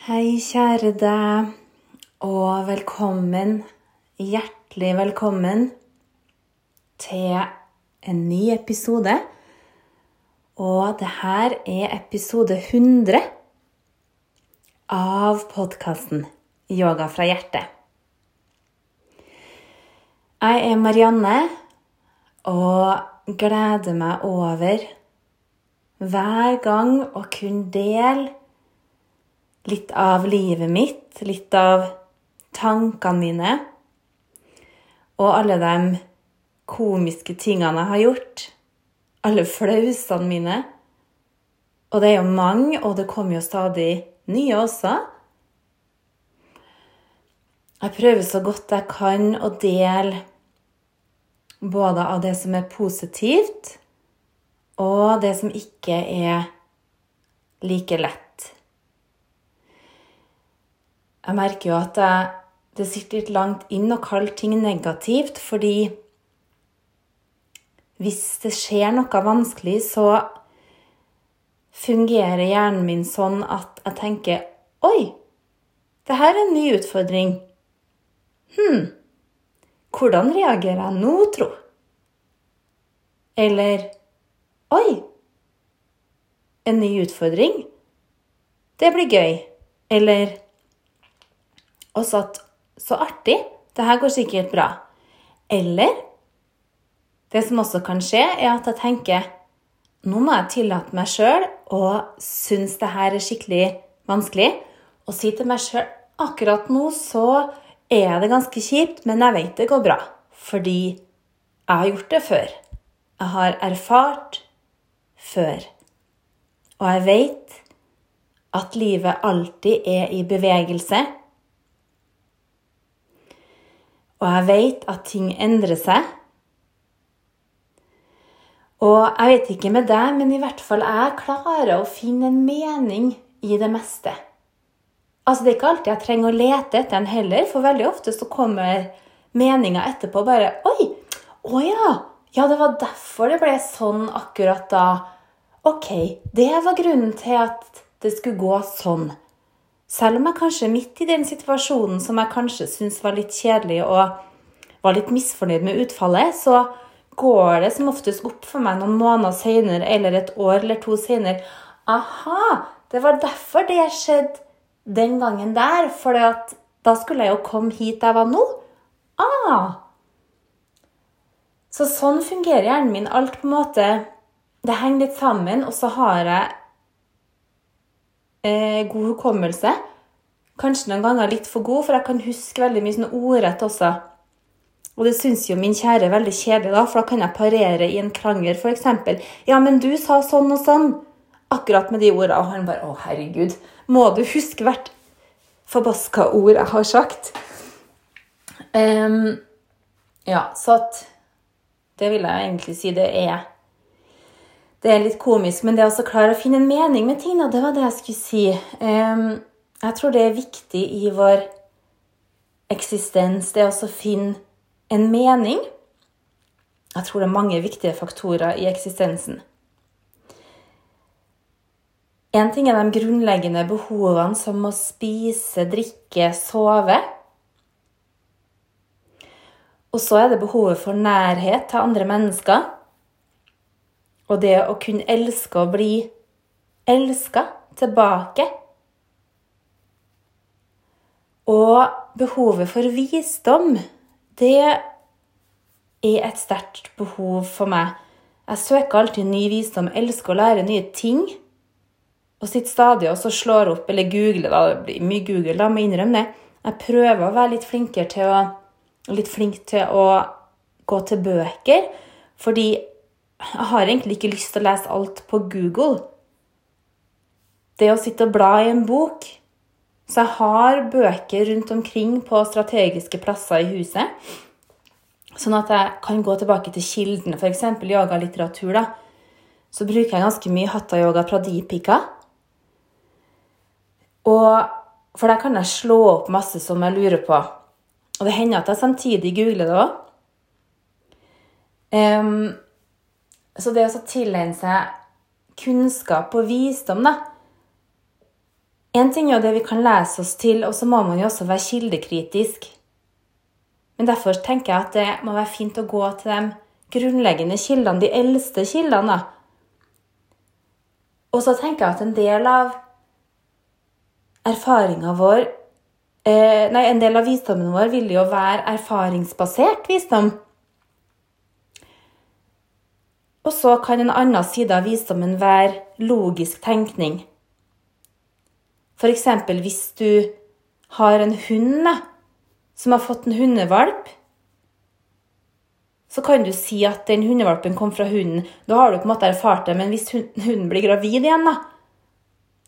Hei, kjære deg, og velkommen, hjertelig velkommen til en ny episode. Og det her er episode 100 av podkasten Yoga fra hjertet. Jeg er Marianne og gleder meg over hver gang å kunne dele litt av livet mitt, litt av tankene mine og alle de komiske tingene jeg har gjort. Alle flausene mine. Og det er jo mange, og det kommer jo stadig nye også. Jeg prøver så godt jeg kan å dele både av det som er positivt, og det som ikke er like lett. Jeg merker jo at det sitter litt langt inn å kalle ting negativt, fordi hvis det skjer noe vanskelig, så fungerer hjernen min sånn at jeg tenker Oi, det her er en ny utfordring. Hm, hvordan reagerer jeg nå, tro? Eller Oi, en ny utfordring? Det blir gøy. Eller også satt så artig, det her går sikkert bra. Eller det som også kan skje, er at jeg tenker nå må jeg tillate meg sjøl å synes det her er skikkelig vanskelig, og si til meg sjøl akkurat nå så er det ganske kjipt, men jeg vet det går bra. Fordi jeg har gjort det før. Jeg har erfart før. Og jeg vet at livet alltid er i bevegelse. Og jeg vet at ting endrer seg. Og jeg vet ikke med deg, men i hvert fall jeg klarer å finne en mening i det meste. Altså, Det er ikke alltid jeg trenger å lete etter den heller, for veldig ofte så kommer meninga etterpå bare Oi! Å ja! Ja, det var derfor det ble sånn akkurat da. Ok, det var grunnen til at det skulle gå sånn. Selv om jeg kanskje er midt i den situasjonen som jeg kanskje syns var litt kjedelig og var litt misfornøyd med utfallet, så går det som oftest opp for meg noen måneder senere eller et år eller to senere. Aha! Det var derfor det skjedde den gangen der. For da skulle jeg jo komme hit jeg var nå. Ah! Så sånn fungerer hjernen min. Alt på en måte Det henger litt sammen, og så har jeg eh, god hukommelse. Kanskje noen ganger litt for god, for jeg kan huske veldig mye sånn ordrett også. Og det syns jo min kjære er veldig kjedelig, da, for da kan jeg parere i en krangel, f.eks. Ja, men du sa sånn og sånn. Akkurat med de ordene. Og han bare Å, herregud. Må du huske hvert forbaska ord jeg har sagt? Um, ja, så at Det vil jeg egentlig si det er Det er litt komisk, men det å klare å finne en mening med ting, det var det jeg skulle si. Jeg tror det er viktig i vår eksistens, det å finne en mening. Jeg tror det er mange viktige faktorer i eksistensen. En ting er de grunnleggende behovene som å spise, drikke, sove. Og så er det behovet for nærhet til andre mennesker. Og det å kunne elske og bli elska tilbake. Og behovet for visdom, det er et sterkt behov for meg. Jeg søker alltid ny visdom, elsker å lære nye ting. Og sitter stadig og slår opp, eller googler, da. Det blir mye Google, da, må jeg innrømme det. Jeg prøver å være litt flinkere til å litt flink til å gå til bøker. Fordi jeg har egentlig ikke lyst til å lese alt på Google. Det å sitte og bla i en bok Så jeg har bøker rundt omkring på strategiske plasser i huset. Sånn at jeg kan gå tilbake til kildene, f.eks. yogalitteratur. da. Så bruker jeg ganske mye hatta-yoga pradipika. Og, for der kan jeg slå opp masse som jeg lurer på. Og det hender at jeg samtidig googler det òg. Så det å tilegne seg kunnskap og visdom, da En ting er jo det vi kan lese oss til, og så må man jo også være kildekritisk. Men derfor tenker jeg at det må være fint å gå til de grunnleggende kildene, de eldste kildene. Og så tenker jeg at en del av erfaringa vår eh, Nei, en del av visdommen vår vil jo være erfaringsbasert visdom. Og så kan en annen side av visdommen være logisk tenkning. F.eks. hvis du har en hund som har fått en hundevalp, så kan du si at den hundevalpen kom fra hunden. Da har du på en måte erfart det, men hvis hunden blir gravid igjen, da,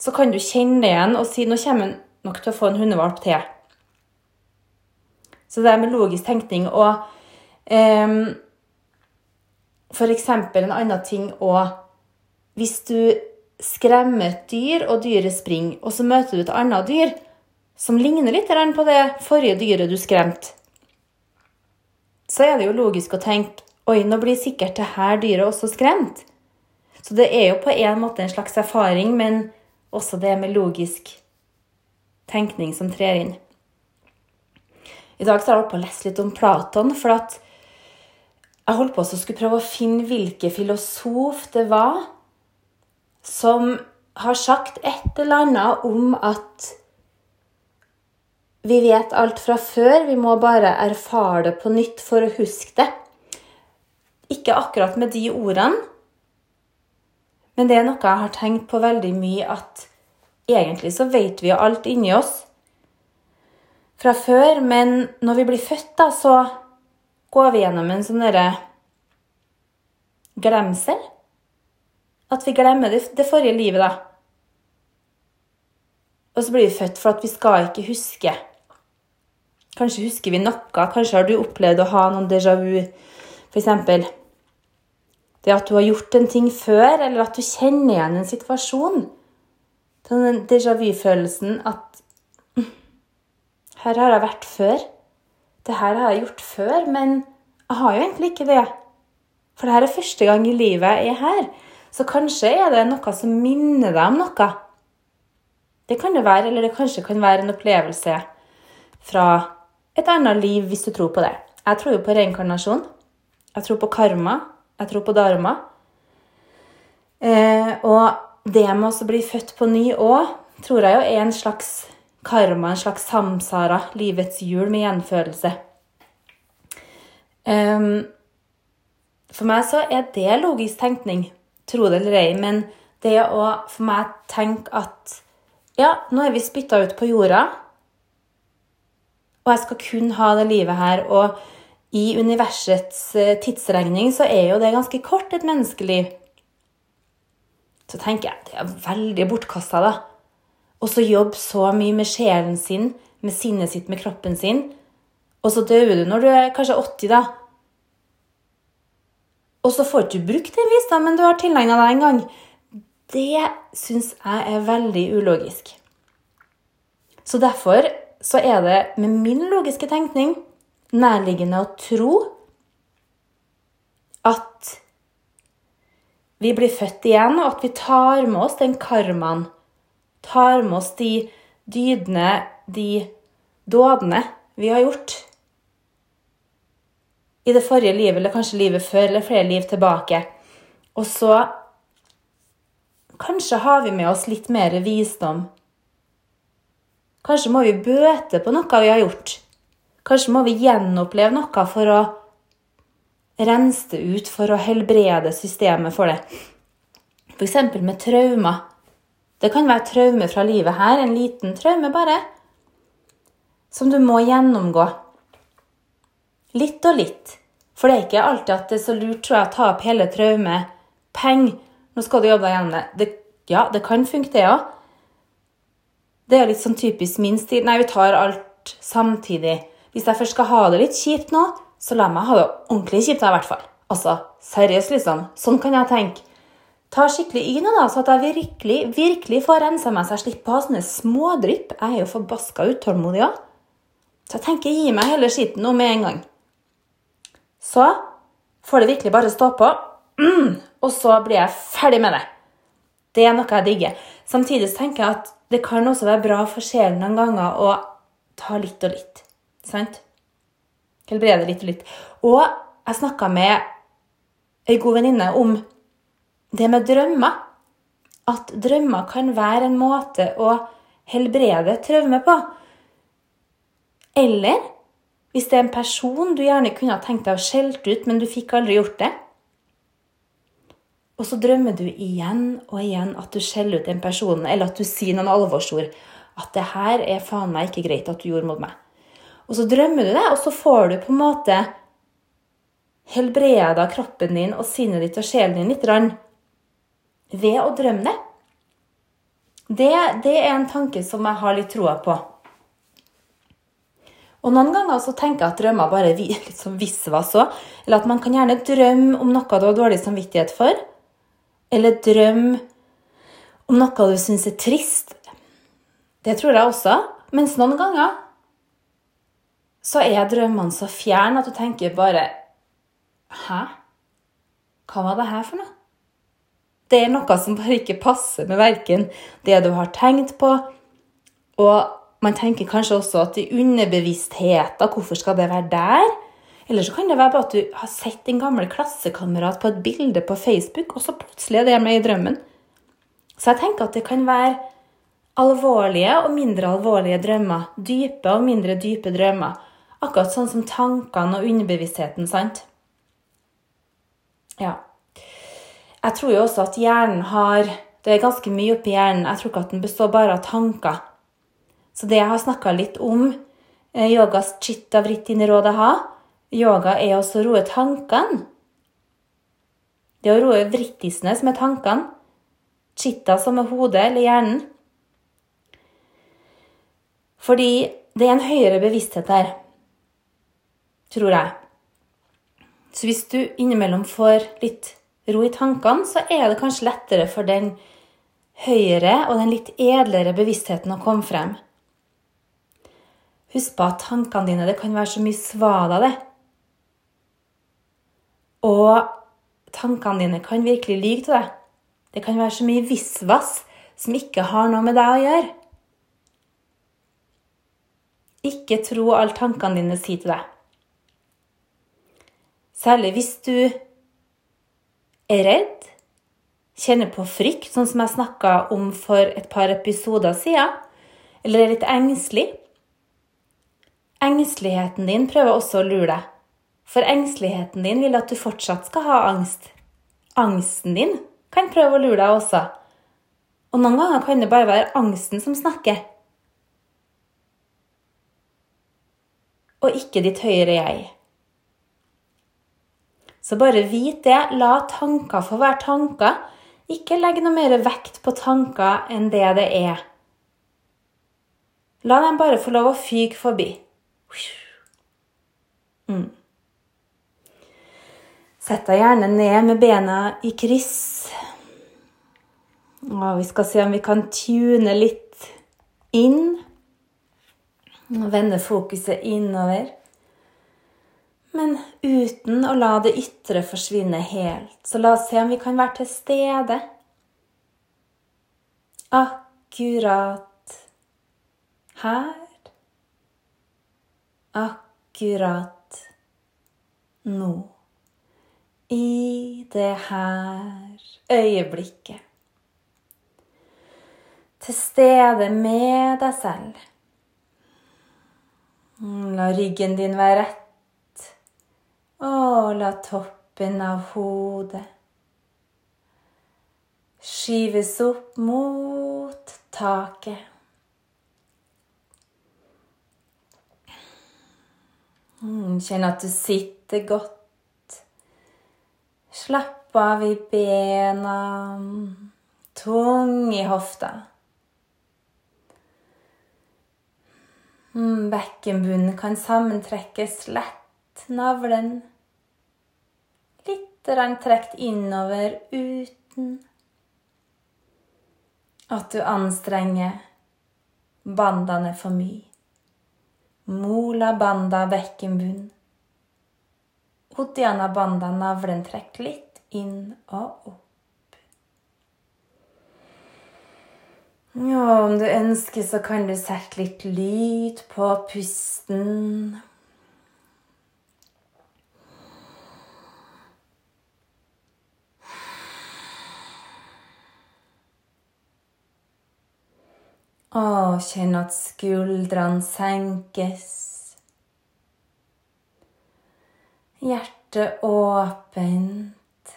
så kan du kjenne det igjen og si nå kommer han nok til å få en hundevalp til. Så det er med logisk tenkning og um, F.eks. en annen ting òg Hvis du skremmer et dyr, og dyret springer, og så møter du et annet dyr som ligner litt på det forrige dyret du skremte, så er det jo logisk å tenke Oi, nå blir sikkert det her dyret også skremt. Så det er jo på en måte en slags erfaring, men også det med logisk tenkning som trer inn. I dag så har jeg oppe å lese litt om Platon, for at jeg holdt på å skulle prøve å finne hvilken filosof det var som har sagt et eller annet om at vi vet alt fra før, vi må bare erfare det på nytt for å huske det. Ikke akkurat med de ordene, men det er noe jeg har tenkt på veldig mye, at egentlig så vet vi jo alt inni oss fra før, men når vi blir født, da, så går vi gjennom en sånn derre glemsel. At vi glemmer det, det, forrige livet, da. Og så blir vi født for at vi skal ikke huske. Kanskje husker vi noe. Kanskje har du opplevd å ha noen déjà vu. F.eks. det at du har gjort en ting før, eller at du kjenner igjen en situasjon. Den déjà vu-følelsen at hm, Her har jeg vært før. Det her har jeg gjort før, men jeg har jo egentlig ikke det. For det her er første gang i livet jeg er her. Så kanskje er det noe som minner deg om noe. Det kan det være, eller det kanskje kan være en opplevelse fra et annet liv, hvis du tror på det. Jeg tror jo på reinkarnasjon. Jeg tror på karma. Jeg tror på dharma. Eh, og det med å bli født på ny òg, tror jeg jo er en slags karma, en slags samsara, livets hjul med gjenfølelse. Um, for meg så er det logisk tenkning, tro det eller ei. Men det å for meg tenke at ja, nå er vi spytta ut på jorda, og jeg skal kun ha det livet her. Og i universets eh, tidsregning så er jo det ganske kort, et menneskeliv. Så tenker jeg det er veldig bortkasta, da. Og så jobbe så mye med sjelen sin, med sinnet sitt, med kroppen sin. Og så dør du når du er kanskje 80, da. Og så får du ikke brukt den visdommen du har tilegna deg en gang. Det syns jeg er veldig ulogisk. Så derfor så er det med min logiske tenkning nærliggende å tro at vi blir født igjen, og at vi tar med oss den karmaen. Tar med oss de dydene, de dådene vi har gjort i det forrige livet, eller kanskje livet før, eller flere liv tilbake. Og så Kanskje har vi med oss litt mer visdom. Kanskje må vi bøte på noe vi har gjort. Kanskje må vi gjenoppleve noe for å rense det ut, for å helbrede systemet for det. F.eks. med traumer. Det kan være traume fra livet her, en liten traume bare, som du må gjennomgå. Litt og litt. For det er ikke alltid at det er så lurt tror jeg, å ta opp hele traumet. Peng, nå skal du jobbe deg gjennom det. det. Ja, det kan funke, det òg. Det er litt sånn typisk min stil. Nei, vi tar alt samtidig. Hvis jeg først skal ha det litt kjipt nå, så la meg ha det ordentlig kjipt i hvert fall. Altså, seriøst, liksom. Sånn kan jeg tenke. Ta skikkelig i nå, da, så at jeg virkelig, virkelig får rensa meg så jeg slipper å ha sånne smådrypp. Jeg er jo forbaska utålmodig òg. Så jeg tenker gi meg hele skitten nå med en gang. Så får det virkelig bare stå på. Mm, og så blir jeg ferdig med det. Det er noe jeg digger. Samtidig så tenker jeg at det kan også være bra for sjelen noen ganger å ta litt og litt. Sant? Helbrede litt og litt. Og jeg snakka med ei god venninne om det med drømmer. At drømmer kan være en måte å helbrede traume på. Eller hvis det er en person du gjerne kunne ha tenkt deg å skjelte ut, men du fikk aldri gjort det. Og så drømmer du igjen og igjen at du skjeller ut den personen, eller at du sier noen alvorsord. At det her er faen meg ikke greit at du gjorde mot meg. Og så drømmer du det, og så får du på en måte helbreda kroppen din og sinnet ditt og sjelen din litt ved å drømme det. det. Det er en tanke som jeg har litt troa på. Og Noen ganger så tenker jeg at drømmer bare liksom litt så. Eller at man kan gjerne drømme om noe du har dårlig samvittighet for. Eller drømme om noe du syns er trist. Det tror jeg også. Mens noen ganger så er drømmene så fjerne at du tenker bare Hæ? Hva var det her for noe? Det er noe som bare ikke passer med verken det du har tenkt på, og man tenker kanskje også at i underbevisstheten, hvorfor skal det være der? Eller så kan det være at du har sett en gammel klassekamerat på et bilde på Facebook, og så plutselig er det med i drømmen. Så jeg tenker at det kan være alvorlige og mindre alvorlige drømmer. Dype og mindre dype drømmer. Akkurat sånn som tankene og underbevisstheten, sant? Ja. Jeg tror jo også at hjernen har Det er ganske mye oppi hjernen. Jeg tror ikke at den består bare av tanker. Så det jeg har snakka litt om, yogas chitta vritti nirodha, yoga er også å roe tankene. Det å roe vrittisene, som er tankene. Chitta, som er hodet eller hjernen. Fordi det er en høyere bevissthet der, tror jeg. Så hvis du innimellom får litt ro i tankene, så er det kanskje lettere for den høyere og den litt edlere bevisstheten å komme frem. Husk på at tankene dine Det kan være så mye svada, det. Og tankene dine kan virkelig lyge til deg. Det kan være så mye visvas som ikke har noe med deg å gjøre. Ikke tro alt tankene dine sier til deg. Særlig hvis du er redd, kjenner på frykt, sånn som jeg snakka om for et par episoder siden, eller er litt engstelig. Engsteligheten din prøver også å lure deg. For engsteligheten din vil at du fortsatt skal ha angst. Angsten din kan prøve å lure deg også. Og noen ganger kan det bare være angsten som snakker. Og ikke ditt høyere jeg. Så bare vit det. La tanker få være tanker. Ikke legg noe mer vekt på tanker enn det det er. La dem bare få lov å fyke forbi. Mm. Sett deg gjerne ned med bena i kryss. Og vi skal se om vi kan tune litt inn. Vende fokuset innover. Men uten å la det ytre forsvinne helt. Så la oss se om vi kan være til stede. Akkurat her akkurat nå. I det her øyeblikket. Til stede med deg selv. La ryggen din være rett, og la toppen av hodet skyves opp mot taket. Mm, kjenn at du sitter godt. Slapp av i bena. Tung i hofta. Mm, bekkenbunnen kan sammentrekkes lett. Navlen litt trukket innover uten at du anstrenger bandene for mye. Mola banda bekkenbunn. Uddiyana banda navlen trekk litt inn og opp. Ja, om du ønsker, så kan du sette litt lyd på pusten. Og kjenn at skuldrene senkes. Hjertet åpent.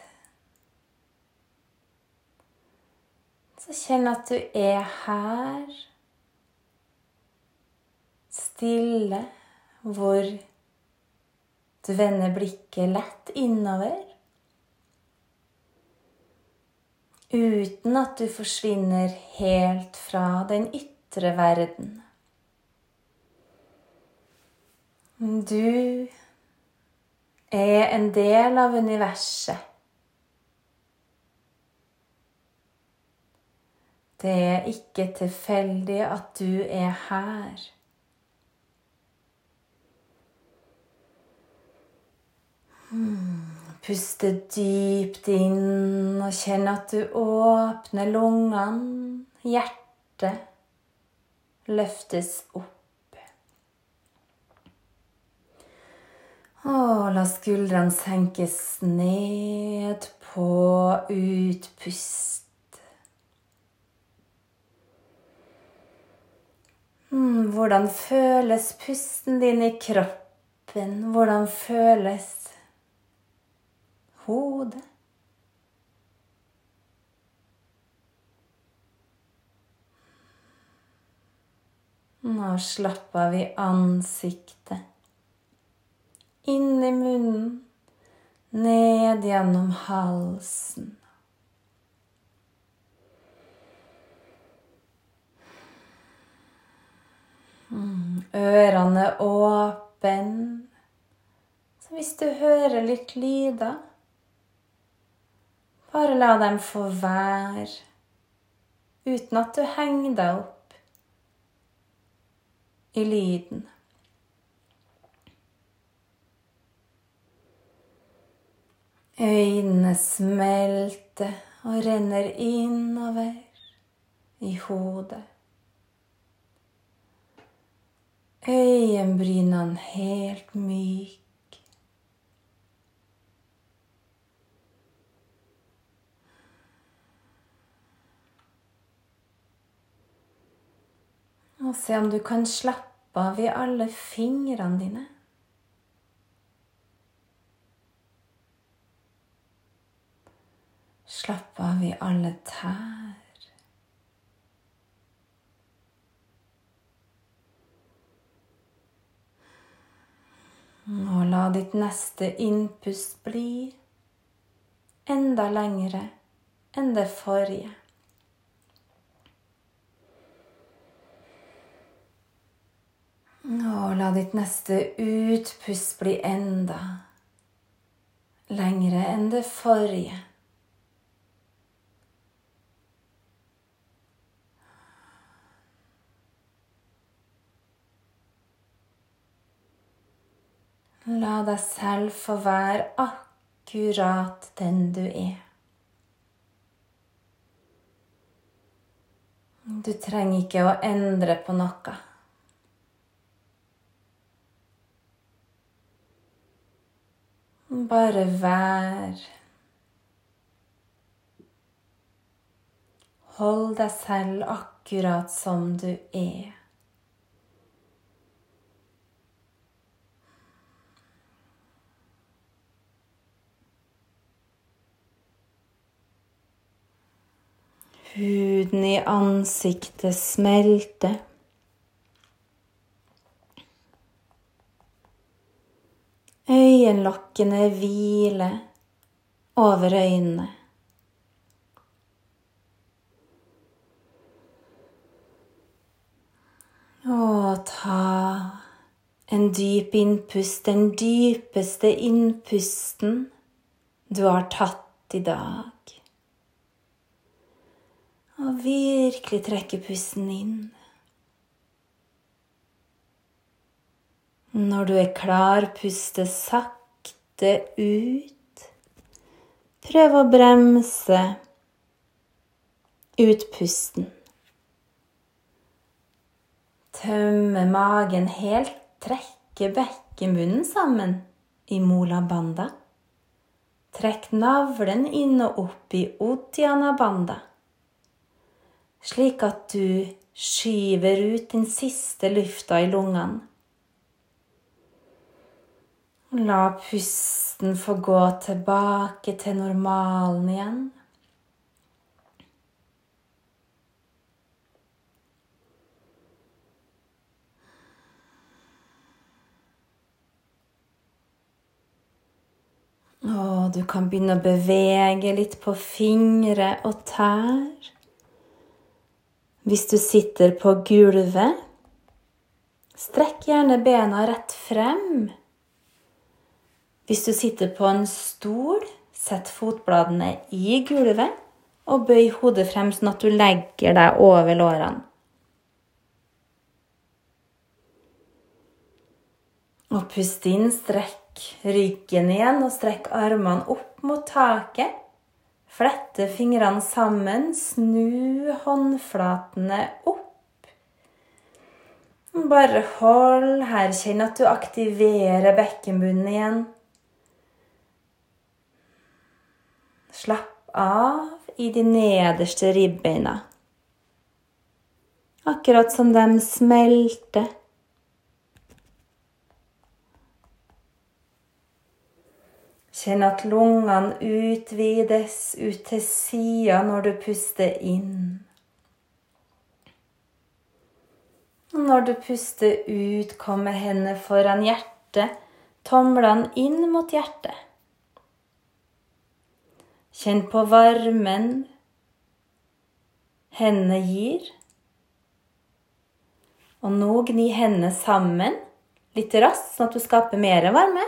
Så kjenn at du er her. Stille, hvor du vender blikket lett innover. Uten at du forsvinner helt fra den ytre verden. Du er en del av universet. Det er ikke tilfeldig at du er her. Hmm. Puste dypt inn og kjenn at du åpner lungene. Hjertet løftes opp. Og la skuldrene senkes ned på utpust. Hmm, hvordan føles pusten din i kroppen? Hvordan føles hodet. Nå slapper vi ansiktet. Inn i munnen, ned gjennom halsen. Mm, ørene åpne. Så hvis du hører litt lyder bare la dem få være, uten at du henger deg opp i lyden. Øynene smelter og renner innover i hodet. Øyenbrynene helt myke. Og se om du kan slappe av i alle fingrene dine. Slapp av i alle tær. Og la ditt neste innpust bli enda lengre enn det forrige. Og la ditt neste utpust bli enda lengre enn det forrige. La deg selv få være akkurat den du er. Du trenger ikke å endre på noe. Bare vær. Hold deg selv akkurat som du er. Huden i ansiktet smelter. Øyenlokkene hvile over øynene. Og ta en dyp innpust, den dypeste innpusten du har tatt i dag. Og virkelig trekke pusten inn. Når du er klar, puste sakte ut. Prøv å bremse ut pusten. Tømme magen helt, trekke bekkenbunnen sammen i Mola Banda. Trekk navlen inn og opp i Uddiyana Banda, slik at du skyver ut den siste lufta i lungene. La pusten få gå tilbake til normalen igjen. Og du kan begynne å bevege litt på fingre og tær. Hvis du sitter på gulvet, strekk gjerne bena rett frem. Hvis du sitter på en stol, sett fotbladene i gulvet og bøy hodet frem sånn at du legger deg over lårene. Og pust inn, strekk ryggen igjen og strekk armene opp mot taket. Flette fingrene sammen, snu håndflatene opp. Bare hold her. Kjenn at du aktiverer bekkenbunnen igjen. Slapp av i de nederste ribbeina. Akkurat som de smelter. Kjenn at lungene utvides ut til sida når du puster inn. Når du puster ut, kommer hendene foran hjertet, tomlene inn mot hjertet. Kjenn på varmen hendene gir. Og nå gni hendene sammen litt raskt, sånn at du skaper mer varme.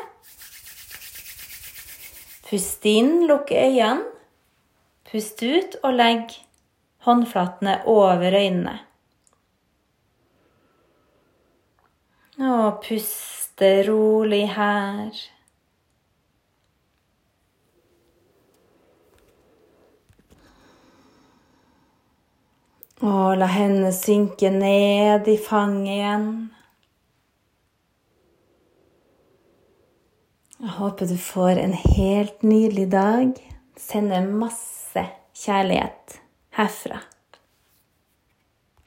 Pust inn, lukk øynene. Pust ut og legg håndflatene over øynene. Og puste rolig her. Og la hendene synke ned i fanget igjen. Jeg håper du får en helt nydelig dag. Sender masse kjærlighet herfra.